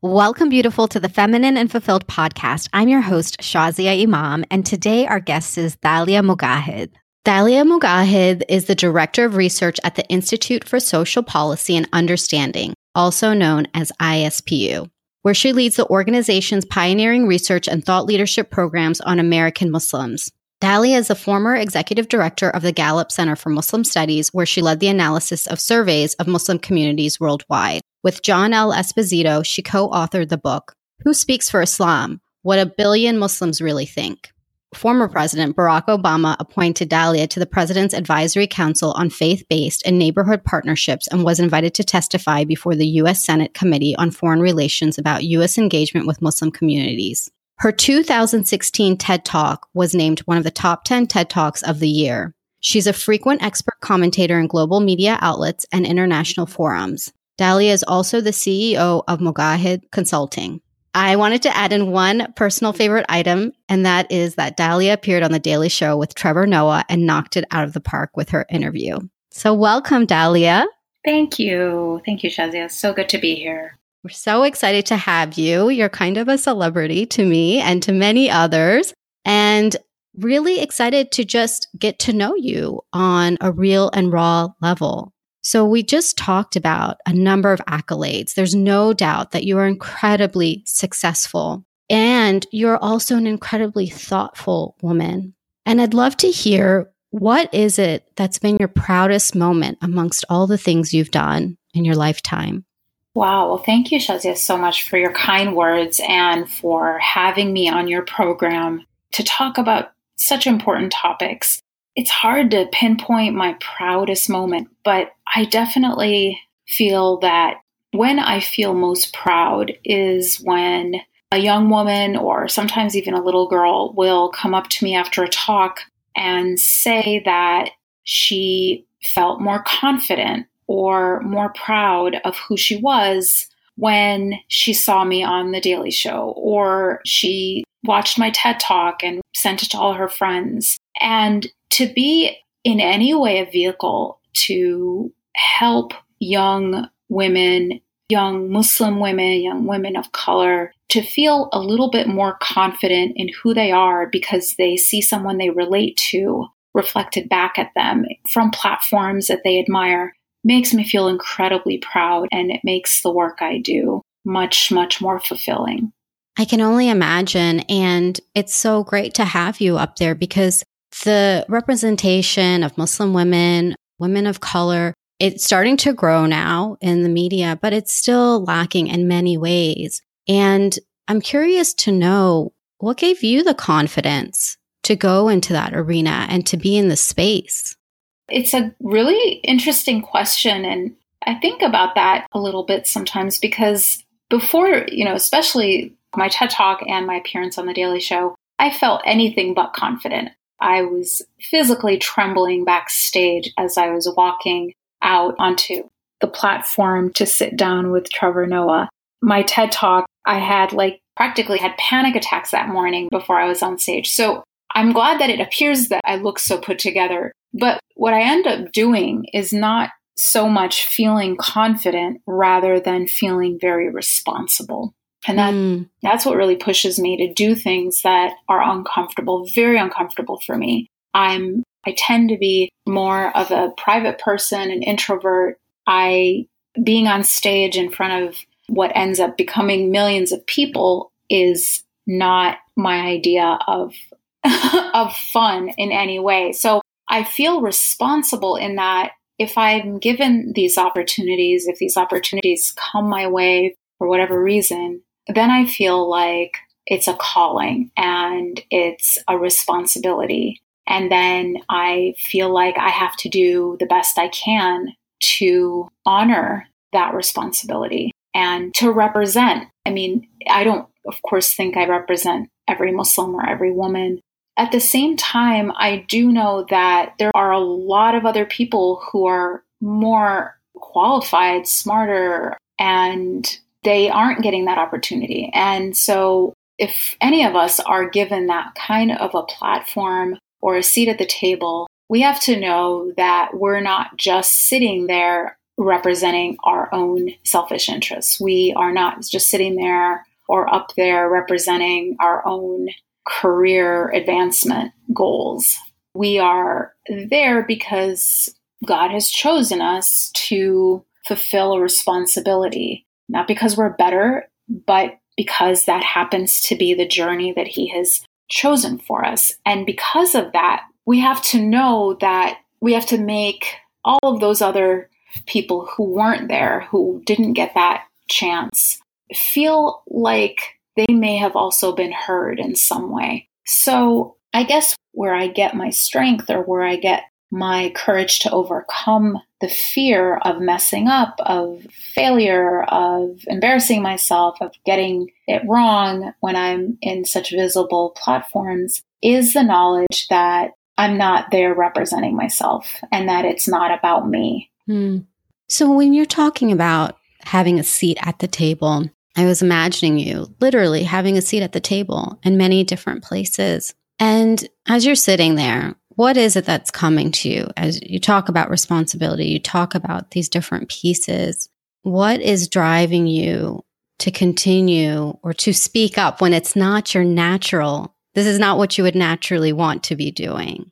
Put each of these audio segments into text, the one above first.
Welcome, beautiful, to the Feminine and Fulfilled podcast. I'm your host, Shazia Imam, and today our guest is Dalia Mogahed. Dalia Mogahed is the Director of Research at the Institute for Social Policy and Understanding, also known as ISPU, where she leads the organization's pioneering research and thought leadership programs on American Muslims. Dalia is a former executive director of the Gallup Center for Muslim Studies, where she led the analysis of surveys of Muslim communities worldwide. With John L. Esposito, she co authored the book, Who Speaks for Islam? What a Billion Muslims Really Think. Former President Barack Obama appointed Dalia to the President's Advisory Council on Faith Based and Neighborhood Partnerships and was invited to testify before the U.S. Senate Committee on Foreign Relations about U.S. engagement with Muslim communities. Her 2016 TED Talk was named one of the top 10 TED Talks of the year. She's a frequent expert commentator in global media outlets and international forums. Dalia is also the CEO of Mogahed Consulting. I wanted to add in one personal favorite item, and that is that Dalia appeared on The Daily Show with Trevor Noah and knocked it out of the park with her interview. So, welcome, Dalia. Thank you. Thank you, Shazia. So good to be here. We're so excited to have you. You're kind of a celebrity to me and to many others, and really excited to just get to know you on a real and raw level. So we just talked about a number of accolades. There's no doubt that you are incredibly successful and you're also an incredibly thoughtful woman. And I'd love to hear what is it that's been your proudest moment amongst all the things you've done in your lifetime? Wow. Well, thank you, Shazia, so much for your kind words and for having me on your program to talk about such important topics it's hard to pinpoint my proudest moment, but I definitely feel that when I feel most proud is when a young woman or sometimes even a little girl will come up to me after a talk and say that she felt more confident or more proud of who she was when she saw me on The Daily Show or she watched my TED Talk and sent it to all her friends. And to be in any way a vehicle to help young women, young Muslim women, young women of color to feel a little bit more confident in who they are because they see someone they relate to reflected back at them from platforms that they admire makes me feel incredibly proud and it makes the work I do much, much more fulfilling. I can only imagine. And it's so great to have you up there because the representation of Muslim women, women of color, it's starting to grow now in the media, but it's still lacking in many ways. And I'm curious to know what gave you the confidence to go into that arena and to be in the space? It's a really interesting question. And I think about that a little bit sometimes because before, you know, especially my TED Talk and my appearance on The Daily Show, I felt anything but confident. I was physically trembling backstage as I was walking out onto the platform to sit down with Trevor Noah. My TED Talk, I had like practically had panic attacks that morning before I was on stage. So I'm glad that it appears that I look so put together. But what I end up doing is not so much feeling confident rather than feeling very responsible. And that mm. that's what really pushes me to do things that are uncomfortable, very uncomfortable for me. I'm I tend to be more of a private person, an introvert. I being on stage in front of what ends up becoming millions of people is not my idea of of fun in any way. So I feel responsible in that if I'm given these opportunities, if these opportunities come my way for whatever reason, then I feel like it's a calling and it's a responsibility. And then I feel like I have to do the best I can to honor that responsibility and to represent. I mean, I don't, of course, think I represent every Muslim or every woman. At the same time, I do know that there are a lot of other people who are more qualified, smarter, and they aren't getting that opportunity. And so, if any of us are given that kind of a platform or a seat at the table, we have to know that we're not just sitting there representing our own selfish interests. We are not just sitting there or up there representing our own career advancement goals. We are there because God has chosen us to fulfill a responsibility, not because we're better, but because that happens to be the journey that He has chosen for us. And because of that, we have to know that we have to make all of those other people who weren't there, who didn't get that chance, feel like they may have also been heard in some way. So I guess where I get my strength or where I get my courage to overcome the fear of messing up, of failure, of embarrassing myself, of getting it wrong when I'm in such visible platforms is the knowledge that I'm not there representing myself and that it's not about me. Hmm. So when you're talking about having a seat at the table, I was imagining you literally having a seat at the table in many different places. And as you're sitting there, what is it that's coming to you as you talk about responsibility? You talk about these different pieces. What is driving you to continue or to speak up when it's not your natural? This is not what you would naturally want to be doing.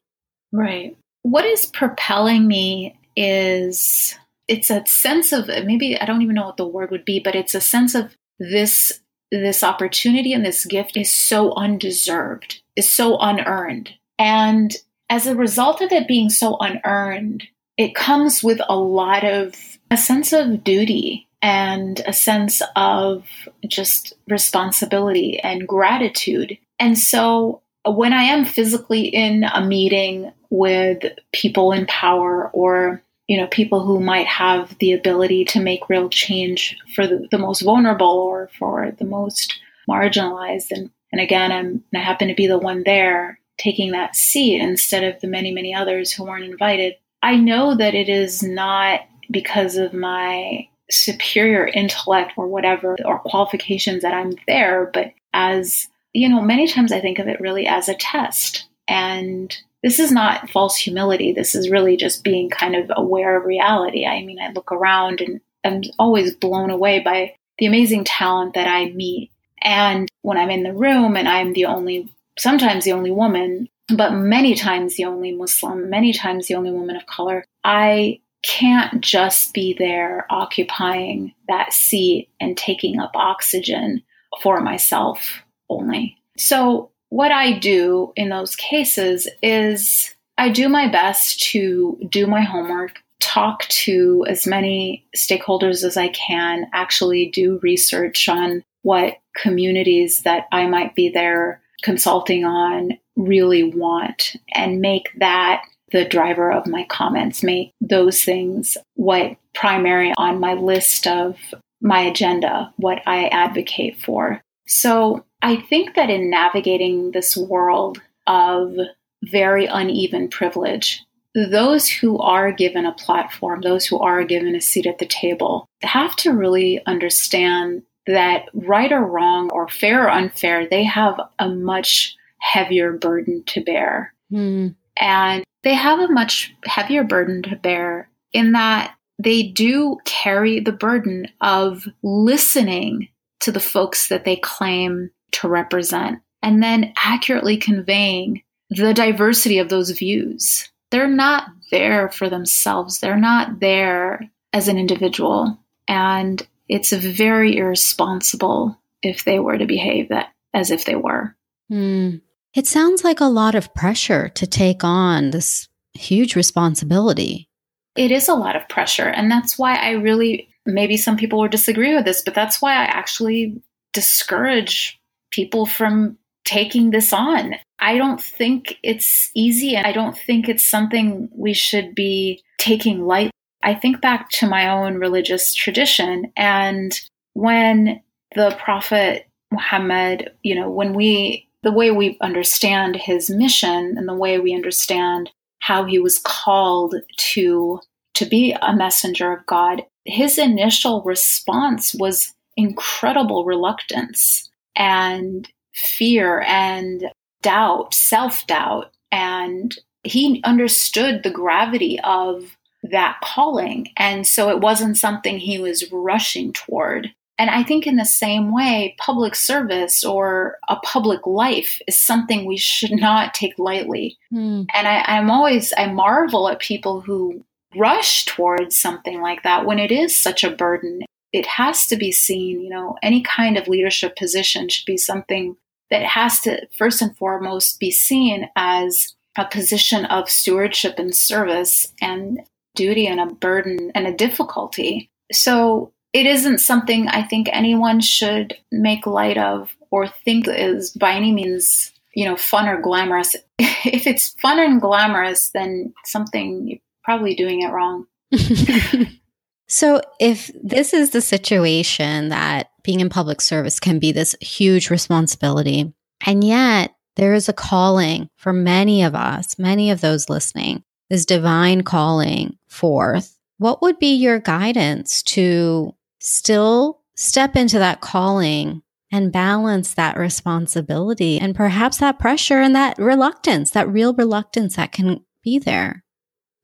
Right. What is propelling me is it's a sense of maybe I don't even know what the word would be, but it's a sense of this this opportunity and this gift is so undeserved, is so unearned. And as a result of it being so unearned, it comes with a lot of a sense of duty and a sense of just responsibility and gratitude. And so when I am physically in a meeting with people in power or you know people who might have the ability to make real change for the, the most vulnerable or for the most marginalized and and again I'm I happen to be the one there taking that seat instead of the many, many others who weren't invited. I know that it is not because of my superior intellect or whatever or qualifications that I'm there, but as, you know, many times I think of it really as a test. And this is not false humility. This is really just being kind of aware of reality. I mean, I look around and I'm always blown away by the amazing talent that I meet. And when I'm in the room and I'm the only sometimes the only woman, but many times the only Muslim, many times the only woman of color. I can't just be there occupying that seat and taking up oxygen for myself only. So, what I do in those cases is I do my best to do my homework, talk to as many stakeholders as I can, actually do research on what communities that I might be there consulting on really want and make that the driver of my comments, make those things what primary on my list of my agenda, what I advocate for. So I think that in navigating this world of very uneven privilege, those who are given a platform, those who are given a seat at the table, have to really understand that right or wrong or fair or unfair, they have a much heavier burden to bear. Mm. And they have a much heavier burden to bear in that they do carry the burden of listening to the folks that they claim to represent and then accurately conveying the diversity of those views. They're not there for themselves, they're not there as an individual. And it's very irresponsible if they were to behave that as if they were. Mm. It sounds like a lot of pressure to take on this huge responsibility. It is a lot of pressure. And that's why I really, maybe some people will disagree with this, but that's why I actually discourage people from taking this on. I don't think it's easy and I don't think it's something we should be taking lightly. I think back to my own religious tradition and when the Prophet Muhammad, you know, when we, the way we understand his mission and the way we understand how he was called to to be a messenger of God, his initial response was incredible reluctance and fear and doubt, self doubt. And he understood the gravity of that calling. And so it wasn't something he was rushing toward. And I think in the same way, public service or a public life is something we should not take lightly. Mm. And I, I'm always, I marvel at people who rush towards something like that when it is such a burden. It has to be seen, you know, any kind of leadership position should be something that has to, first and foremost, be seen as a position of stewardship and service and duty and a burden and a difficulty. So it isn't something I think anyone should make light of or think is by any means, you know, fun or glamorous. if it's fun and glamorous, then something you're probably doing it wrong. so, if this is the situation that being in public service can be this huge responsibility, and yet there is a calling for many of us, many of those listening, this divine calling forth, what would be your guidance to still step into that calling and balance that responsibility and perhaps that pressure and that reluctance, that real reluctance that can be there?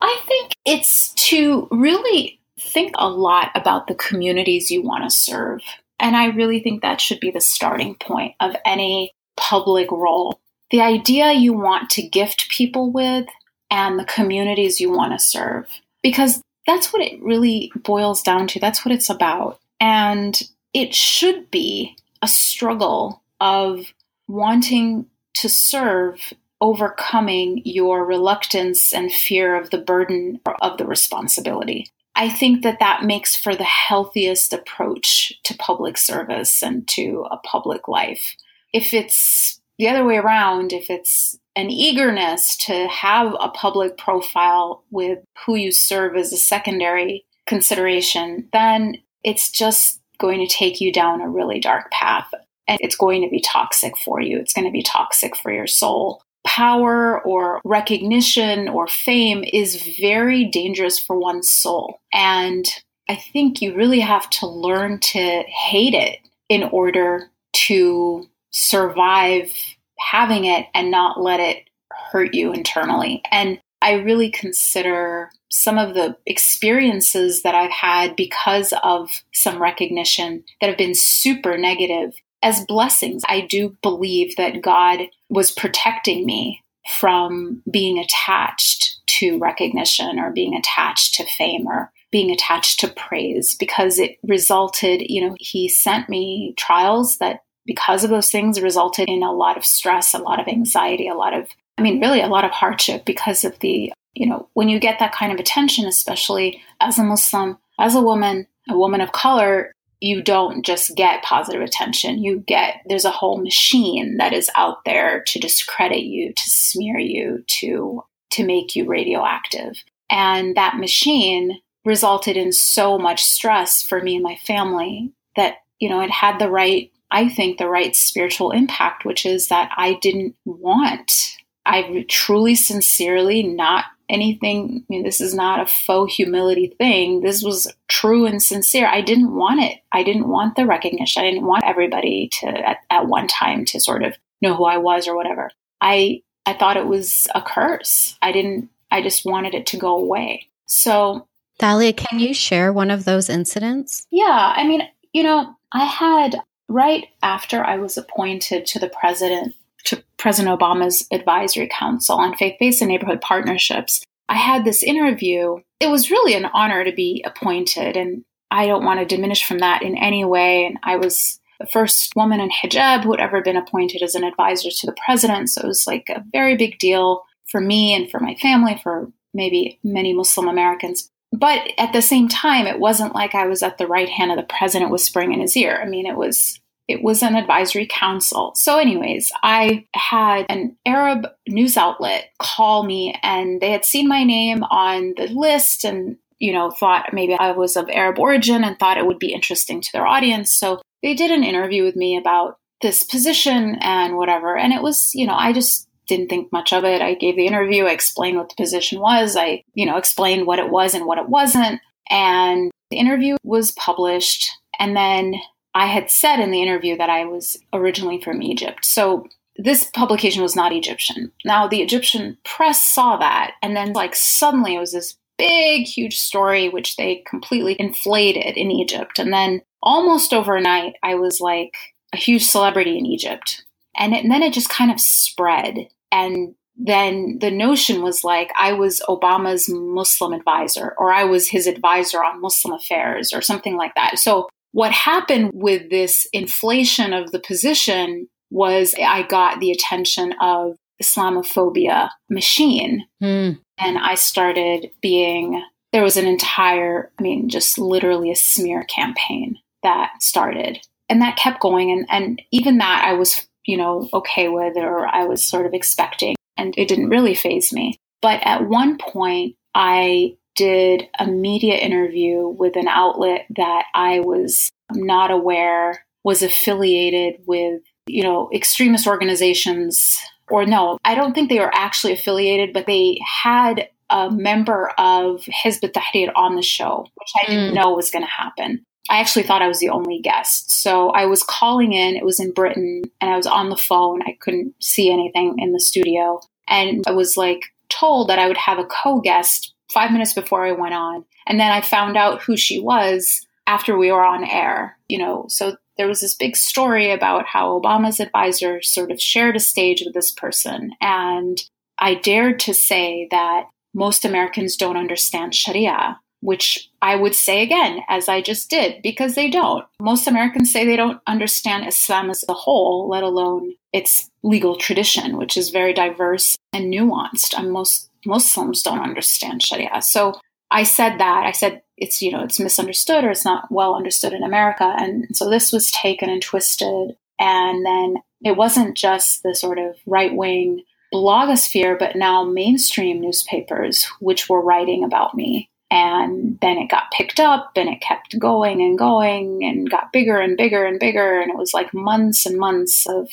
I think it's to really think a lot about the communities you want to serve. And I really think that should be the starting point of any public role. The idea you want to gift people with and the communities you want to serve. Because that's what it really boils down to. That's what it's about. And it should be a struggle of wanting to serve, overcoming your reluctance and fear of the burden of the responsibility. I think that that makes for the healthiest approach to public service and to a public life. If it's the other way around, if it's an eagerness to have a public profile with who you serve as a secondary consideration, then it's just going to take you down a really dark path. And it's going to be toxic for you. It's going to be toxic for your soul. Power or recognition or fame is very dangerous for one's soul. And I think you really have to learn to hate it in order to survive having it and not let it hurt you internally. And I really consider some of the experiences that I've had because of some recognition that have been super negative as blessings. I do believe that God was protecting me from being attached to recognition or being attached to fame or being attached to praise because it resulted, you know, He sent me trials that because of those things resulted in a lot of stress, a lot of anxiety, a lot of, I mean, really a lot of hardship because of the, you know, when you get that kind of attention, especially as a Muslim, as a woman, a woman of color, you don't just get positive attention. You get, there's a whole machine that is out there to discredit you, to smear you, to, to make you radioactive. And that machine resulted in so much stress for me and my family that, you know, it had the right I think, the right spiritual impact, which is that I didn't want. I truly, sincerely, not anything. I mean, this is not a faux humility thing. This was true and sincere. I didn't want it. I didn't want the recognition. I didn't want everybody to, at, at one time, to sort of know who I was or whatever. I I thought it was a curse. I didn't. I just wanted it to go away. So, Dalia, can you share one of those incidents? Yeah, I mean, you know, I had right after I was appointed to the president, to President Obama's advisory council on faith based and neighborhood partnerships, I had this interview. It was really an honor to be appointed, and I don't want to diminish from that in any way. And I was the first woman in hijab who had ever been appointed as an advisor to the president. So it was like a very big deal for me and for my family, for maybe many Muslim Americans. But at the same time, it wasn't like I was at the right hand of the president whispering in his ear. I mean, it was it was an advisory council. So, anyways, I had an Arab news outlet call me and they had seen my name on the list and, you know, thought maybe I was of Arab origin and thought it would be interesting to their audience. So, they did an interview with me about this position and whatever. And it was, you know, I just didn't think much of it. I gave the interview, I explained what the position was, I, you know, explained what it was and what it wasn't. And the interview was published. And then I had said in the interview that I was originally from Egypt. So this publication was not Egyptian. Now, the Egyptian press saw that, and then, like, suddenly it was this big, huge story, which they completely inflated in Egypt. And then almost overnight, I was like a huge celebrity in Egypt. And, it, and then it just kind of spread. And then the notion was like I was Obama's Muslim advisor or I was his advisor on Muslim affairs or something like that. So what happened with this inflation of the position was I got the attention of Islamophobia machine. Mm. And I started being, there was an entire, I mean, just literally a smear campaign that started. And that kept going. And, and even that I was, you know, okay with or I was sort of expecting and it didn't really phase me. But at one point, I did a media interview with an outlet that I was not aware was affiliated with, you know, extremist organizations. Or no, I don't think they were actually affiliated, but they had a member of Hizb ut-Tahrir on the show, which I didn't mm. know was going to happen. I actually thought I was the only guest. So I was calling in, it was in Britain, and I was on the phone. I couldn't see anything in the studio. And I was like told that I would have a co guest five minutes before I went on. And then I found out who she was after we were on air, you know. So there was this big story about how Obama's advisor sort of shared a stage with this person. And I dared to say that most Americans don't understand Sharia which I would say again, as I just did, because they don't. Most Americans say they don't understand Islam as a whole, let alone its legal tradition, which is very diverse and nuanced. And most Muslims don't understand Sharia. So I said that. I said it's, you know, it's misunderstood or it's not well understood in America. And so this was taken and twisted. And then it wasn't just the sort of right wing blogosphere, but now mainstream newspapers, which were writing about me and then it got picked up and it kept going and going and got bigger and bigger and bigger. And it was like months and months of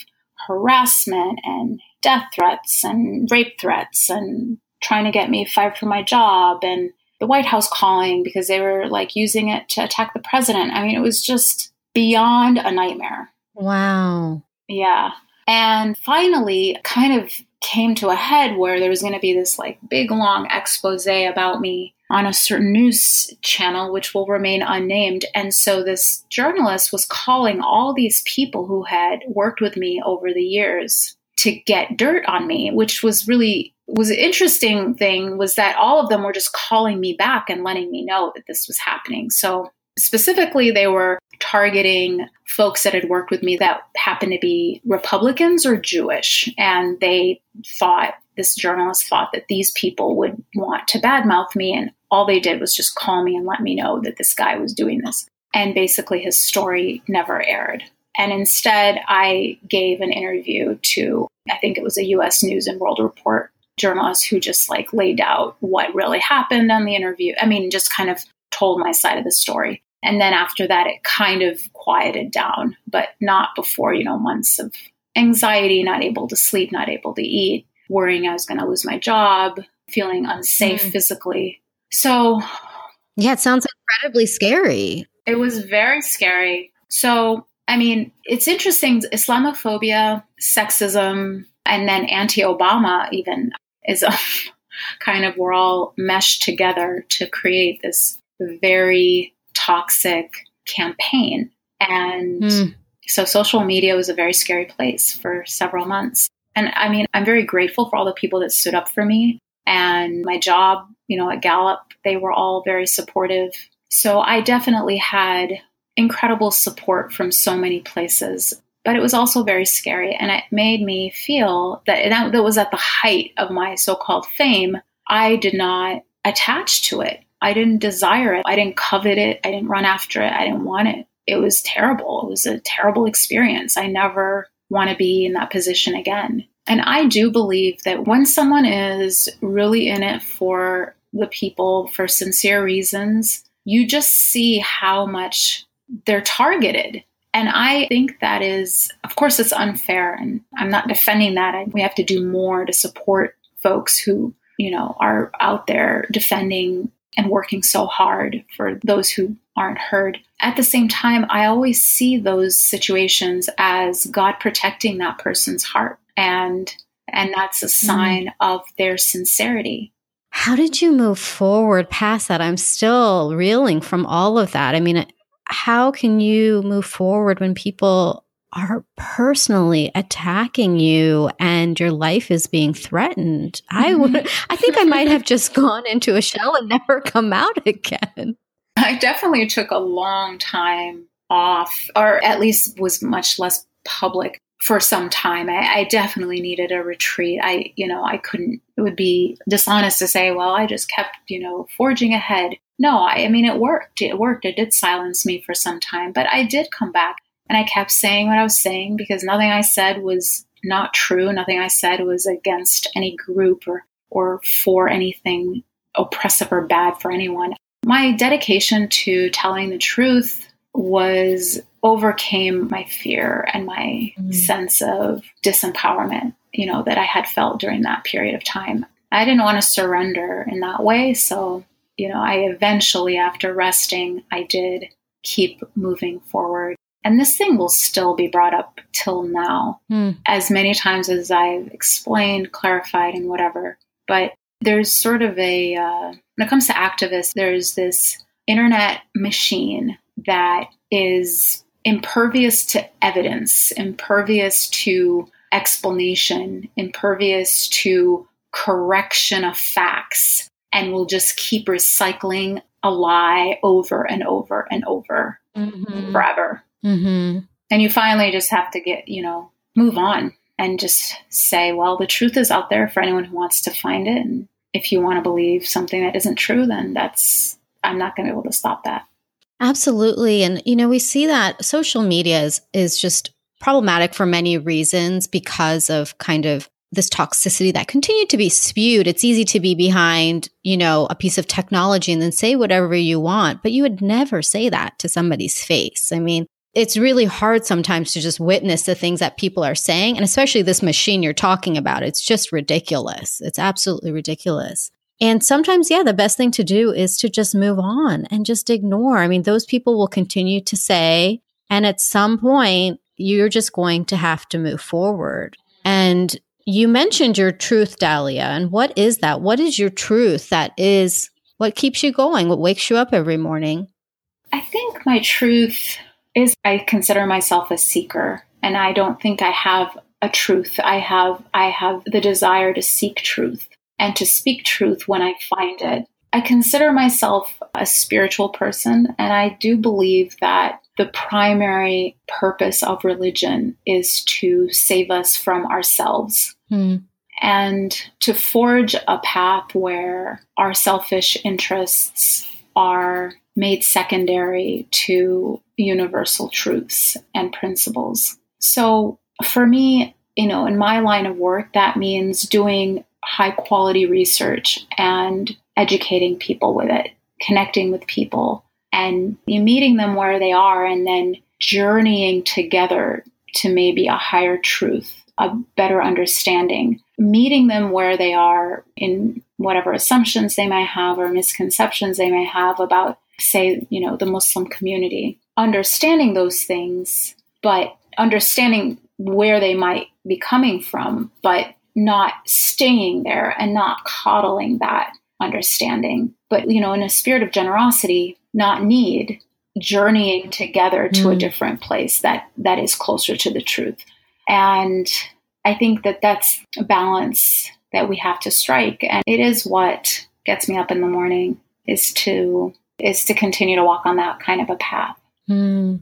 harassment and death threats and rape threats and trying to get me fired from my job and the White House calling because they were like using it to attack the president. I mean, it was just beyond a nightmare. Wow. Yeah. And finally, kind of came to a head where there was going to be this like big long expose about me on a certain news channel, which will remain unnamed. And so this journalist was calling all these people who had worked with me over the years to get dirt on me, which was really was an interesting thing was that all of them were just calling me back and letting me know that this was happening. So specifically they were targeting folks that had worked with me that happened to be Republicans or Jewish and they thought this journalist thought that these people would want to badmouth me and all they did was just call me and let me know that this guy was doing this. And basically, his story never aired. And instead, I gave an interview to, I think it was a US News and World Report journalist who just like laid out what really happened on the interview. I mean, just kind of told my side of the story. And then after that, it kind of quieted down, but not before, you know, months of anxiety, not able to sleep, not able to eat, worrying I was going to lose my job, feeling unsafe mm. physically. So, yeah, it sounds incredibly scary. It was very scary. So, I mean, it's interesting Islamophobia, sexism, and then anti Obama, even, is a kind of, we're all meshed together to create this very toxic campaign. And mm. so, social media was a very scary place for several months. And I mean, I'm very grateful for all the people that stood up for me and my job, you know, at Gallup, they were all very supportive. So I definitely had incredible support from so many places, but it was also very scary. And it made me feel that that, that was at the height of my so called fame. I did not attach to it. I didn't desire it. I didn't covet it. I didn't run after it. I didn't want it. It was terrible. It was a terrible experience. I never want to be in that position again. And I do believe that when someone is really in it for the people for sincere reasons, you just see how much they're targeted. And I think that is, of course, it's unfair. And I'm not defending that. we have to do more to support folks who, you know, are out there defending and working so hard for those who aren't heard. At the same time, I always see those situations as God protecting that person's heart and and that's a mm-hmm. sign mm. of their sincerity how did you move forward past that? I'm still reeling from all of that. I mean, how can you move forward when people are personally attacking you and your life is being threatened? I mm-hmm. would I think I might have just gone into a shell and never come out again. I definitely took a long time off or at least was much less public for some time. I, I, definitely needed a retreat. I, you know, I couldn't, it would be dishonest to say, well, I just kept, you know, forging ahead. No, I, I mean, it worked. It worked. It did silence me for some time, but I did come back and I kept saying what I was saying because nothing I said was not true. Nothing I said was against any group or, or for anything oppressive or bad for anyone. My dedication to telling the truth was overcame my fear and my mm. sense of disempowerment, you know, that I had felt during that period of time. I didn't want to surrender in that way. So, you know, I eventually, after resting, I did keep moving forward. And this thing will still be brought up till now, mm. as many times as I've explained, clarified, and whatever. But there's sort of a, uh, when it comes to activists, there's this internet machine that is impervious to evidence, impervious to explanation, impervious to correction of facts, and we'll just keep recycling a lie over and over and over mm-hmm. forever. Mm-hmm. And you finally just have to get, you know, move on and just say, well, the truth is out there for anyone who wants to find it. And if you want to believe something that isn't true, then that's, I'm not going to be able to stop that. Absolutely. And, you know, we see that social media is, is just problematic for many reasons because of kind of this toxicity that continued to be spewed. It's easy to be behind, you know, a piece of technology and then say whatever you want, but you would never say that to somebody's face. I mean, it's really hard sometimes to just witness the things that people are saying. And especially this machine you're talking about, it's just ridiculous. It's absolutely ridiculous. And sometimes, yeah, the best thing to do is to just move on and just ignore. I mean, those people will continue to say, and at some point, you're just going to have to move forward. And you mentioned your truth, Dalia. And what is that? What is your truth that is what keeps you going? What wakes you up every morning? I think my truth is I consider myself a seeker and I don't think I have a truth. I have I have the desire to seek truth and to speak truth when I find it. I consider myself a spiritual person, and I do believe that the primary purpose of religion is to save us from ourselves. Hmm. And to forge a path where our selfish interests are made secondary to universal truths and principles. So, for me, you know, in my line of work, that means doing high quality research and educating people with it, connecting with people, and you meeting them where they are, and then journeying together to maybe a higher truth, a better understanding, meeting them where they are in whatever assumptions they may have or misconceptions they may have about, say, you know, the Muslim community, understanding those things, but understanding where they might be coming from, but not staying there and not coddling that understanding, but, you know, in a spirit of generosity, not need, journeying together to mm. a different place that that is closer to the truth. And I think that that's a balance that we have to strike and it is what gets me up in the morning is to is to continue to walk on that kind of a path. Mm.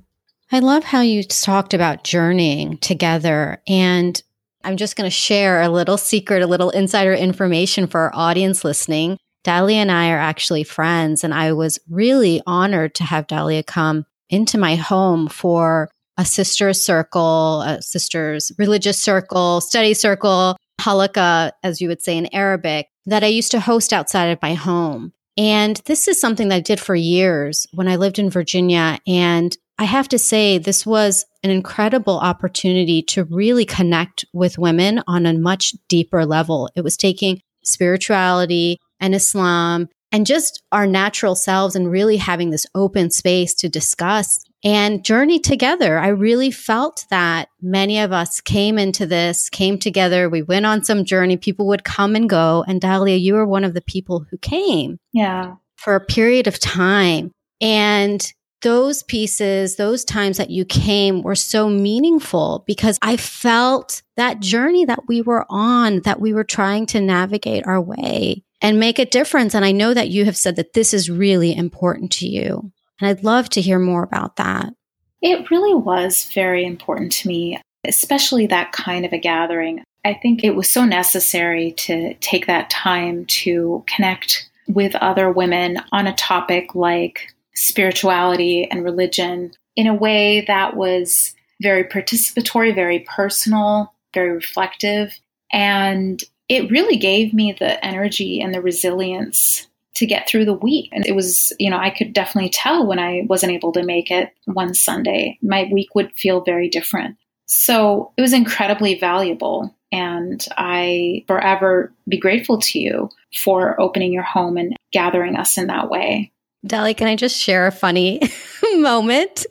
I love how you talked about journeying together and I'm just going to share a little secret, a little insider information for our audience listening. Dalia and I are actually friends, and I was really honored to have Dalia come into my home for a sister circle, a sister's religious circle, study circle, halaqa, as you would say in Arabic, that I used to host outside of my home. And this is something that I did for years when I lived in Virginia. And I have to say, this was an incredible opportunity to really connect with women on a much deeper level. It was taking spirituality and Islam and just our natural selves and really having this open space to discuss and journey together. I really felt that many of us came into this, came together. We went on some journey. People would come and go. And Dalia, you were one of the people who came. Yeah. For a period of time. And those pieces, those times that you came were so meaningful because I felt that journey that we were on, that we were trying to navigate our way and make a difference. And I know that you have said that this is really important to you. And I'd love to hear more about that. It really was very important to me, especially that kind of a gathering. I think it was so necessary to take that time to connect with other women on a topic like spirituality and religion in a way that was very participatory, very personal, very reflective. And it really gave me the energy and the resilience to get through the week. And it was, you know, I could definitely tell when I wasn't able to make it one Sunday, my week would feel very different. So it was incredibly valuable. And I forever be grateful to you for opening your home and gathering us in that way. Dali, can I just share a funny moment?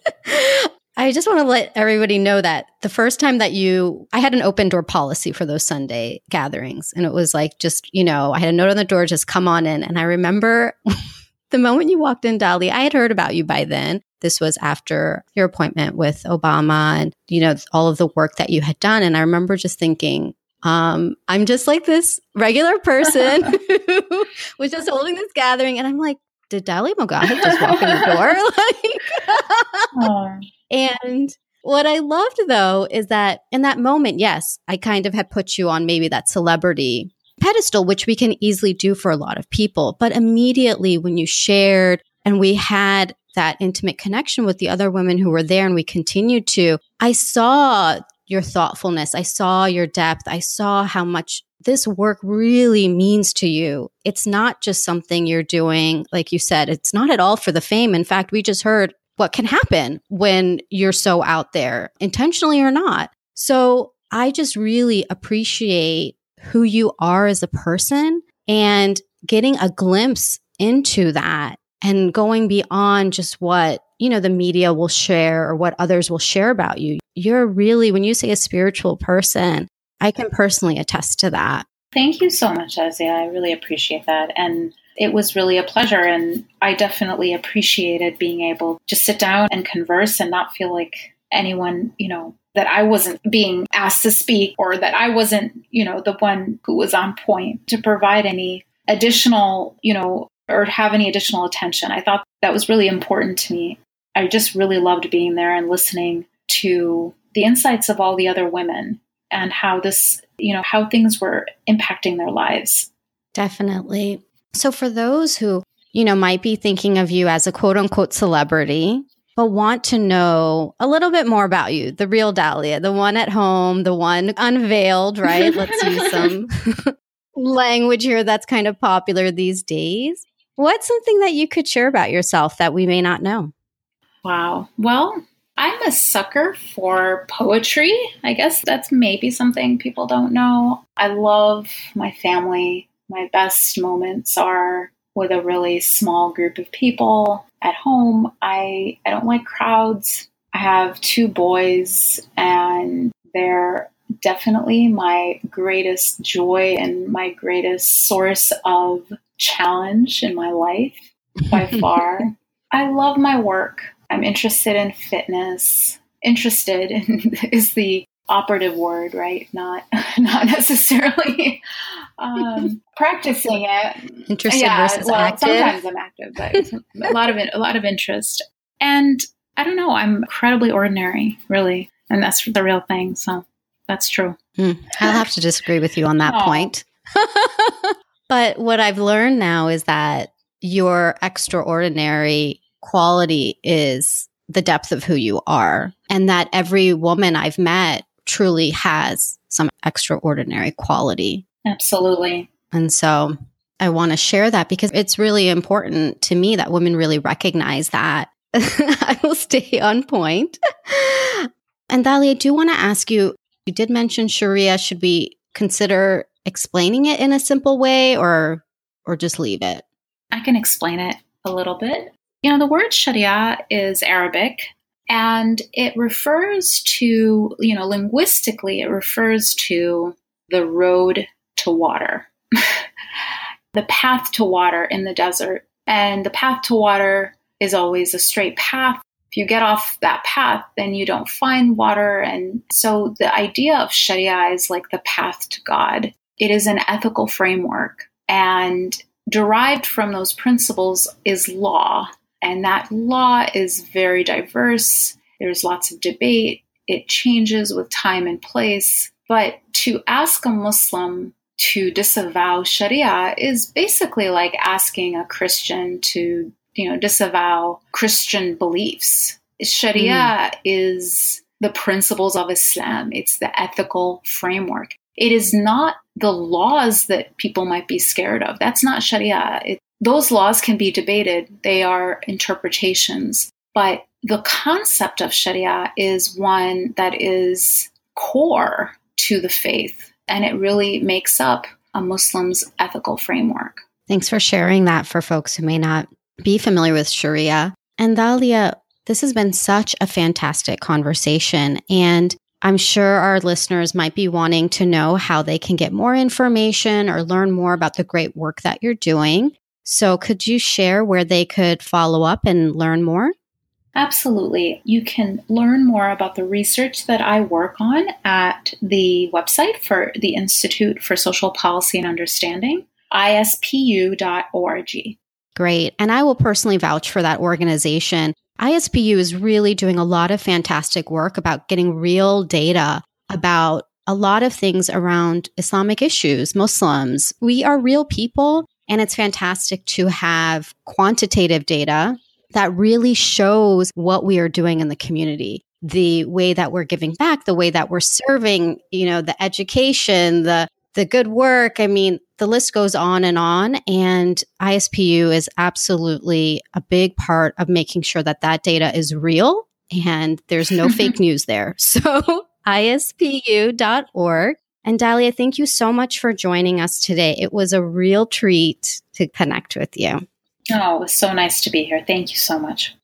I just want to let everybody know that the first time that you, I had an open door policy for those Sunday gatherings. And it was like, just, you know, I had a note on the door, just come on in. And I remember the moment you walked in, Dolly, I had heard about you by then. This was after your appointment with Obama and, you know, all of the work that you had done. And I remember just thinking, um, I'm just like this regular person who was just holding this gathering. And I'm like, did Dolly Mogahed just walk in the door? like, and what I loved though is that in that moment, yes, I kind of had put you on maybe that celebrity pedestal, which we can easily do for a lot of people. But immediately when you shared and we had that intimate connection with the other women who were there and we continued to, I saw your thoughtfulness. I saw your depth. I saw how much this work really means to you. It's not just something you're doing, like you said, it's not at all for the fame. In fact, we just heard what can happen when you're so out there, intentionally or not. So I just really appreciate who you are as a person and getting a glimpse into that and going beyond just what, you know, the media will share or what others will share about you. You're really, when you say a spiritual person, I can personally attest to that. Thank you so much, Azia. I really appreciate that. And it was really a pleasure. And I definitely appreciated being able to sit down and converse and not feel like anyone, you know, that I wasn't being asked to speak or that I wasn't, you know, the one who was on point to provide any additional, you know, or have any additional attention. I thought that was really important to me. I just really loved being there and listening to the insights of all the other women and how this, you know, how things were impacting their lives. Definitely. So, for those who, you know, might be thinking of you as a quote unquote celebrity, but want to know a little bit more about you, the real Dalia, the one at home, the one unveiled, right? Let's use some language here that's kind of popular these days. What's something that you could share about yourself that we may not know? Wow. Well, I'm a sucker for poetry. I guess that's maybe something people don't know. I love my family my best moments are with a really small group of people at home. I, I don't like crowds. I have two boys, and they're definitely my greatest joy and my greatest source of challenge in my life by far. I love my work. I'm interested in fitness. Interested in, is the operative word, right? Not not necessarily um, practicing it. Interested yeah, versus well, active. Sometimes I'm active, but a lot of it, a lot of interest. And I don't know. I'm incredibly ordinary, really, and that's the real thing. So that's true. Mm, I'll have to disagree with you on that point. but what I've learned now is that your extraordinary quality is the depth of who you are, and that every woman I've met truly has some extraordinary quality. Absolutely. And so I want to share that because it's really important to me that women really recognize that. I will stay on point. and Dali, I do want to ask you you did mention Sharia. Should we consider explaining it in a simple way or or just leave it? I can explain it a little bit. You know, the word Sharia is Arabic And it refers to, you know, linguistically, it refers to the road to water, the path to water in the desert. And the path to water is always a straight path. If you get off that path, then you don't find water. And so the idea of Sharia is like the path to God. It is an ethical framework. And derived from those principles is law. And that law is very diverse. There's lots of debate. It changes with time and place. But to ask a Muslim to disavow Sharia is basically like asking a Christian to, you know, disavow Christian beliefs. Sharia mm. is the principles of Islam. It's the ethical framework. It is not the laws that people might be scared of. That's not Sharia. It, those laws can be debated. They are interpretations. But the concept of Sharia is one that is core to the faith, and it really makes up a Muslim's ethical framework. Thanks for sharing that for folks who may not be familiar with Sharia. And Dalia, this has been such a fantastic conversation. And I'm sure our listeners might be wanting to know how they can get more information or learn more about the great work that you're doing. So, could you share where they could follow up and learn more? Absolutely. You can learn more about the research that I work on at the website for the Institute for Social Policy and Understanding, ispu.org. Great. And I will personally vouch for that organization. ISPU is really doing a lot of fantastic work about getting real data about a lot of things around Islamic issues, Muslims. We are real people, and it's fantastic to have quantitative data that really shows what we are doing in the community. The way that we're giving back the way that we're serving you know the education the the good work. I mean the list goes on and on. And ispu is absolutely a big part of making sure that that data is real and there's no fake news there. So ispu.org and Dalia, thank you so much for joining us today. It was a real treat to connect with you. Oh, it was so nice to be here. Thank you so much.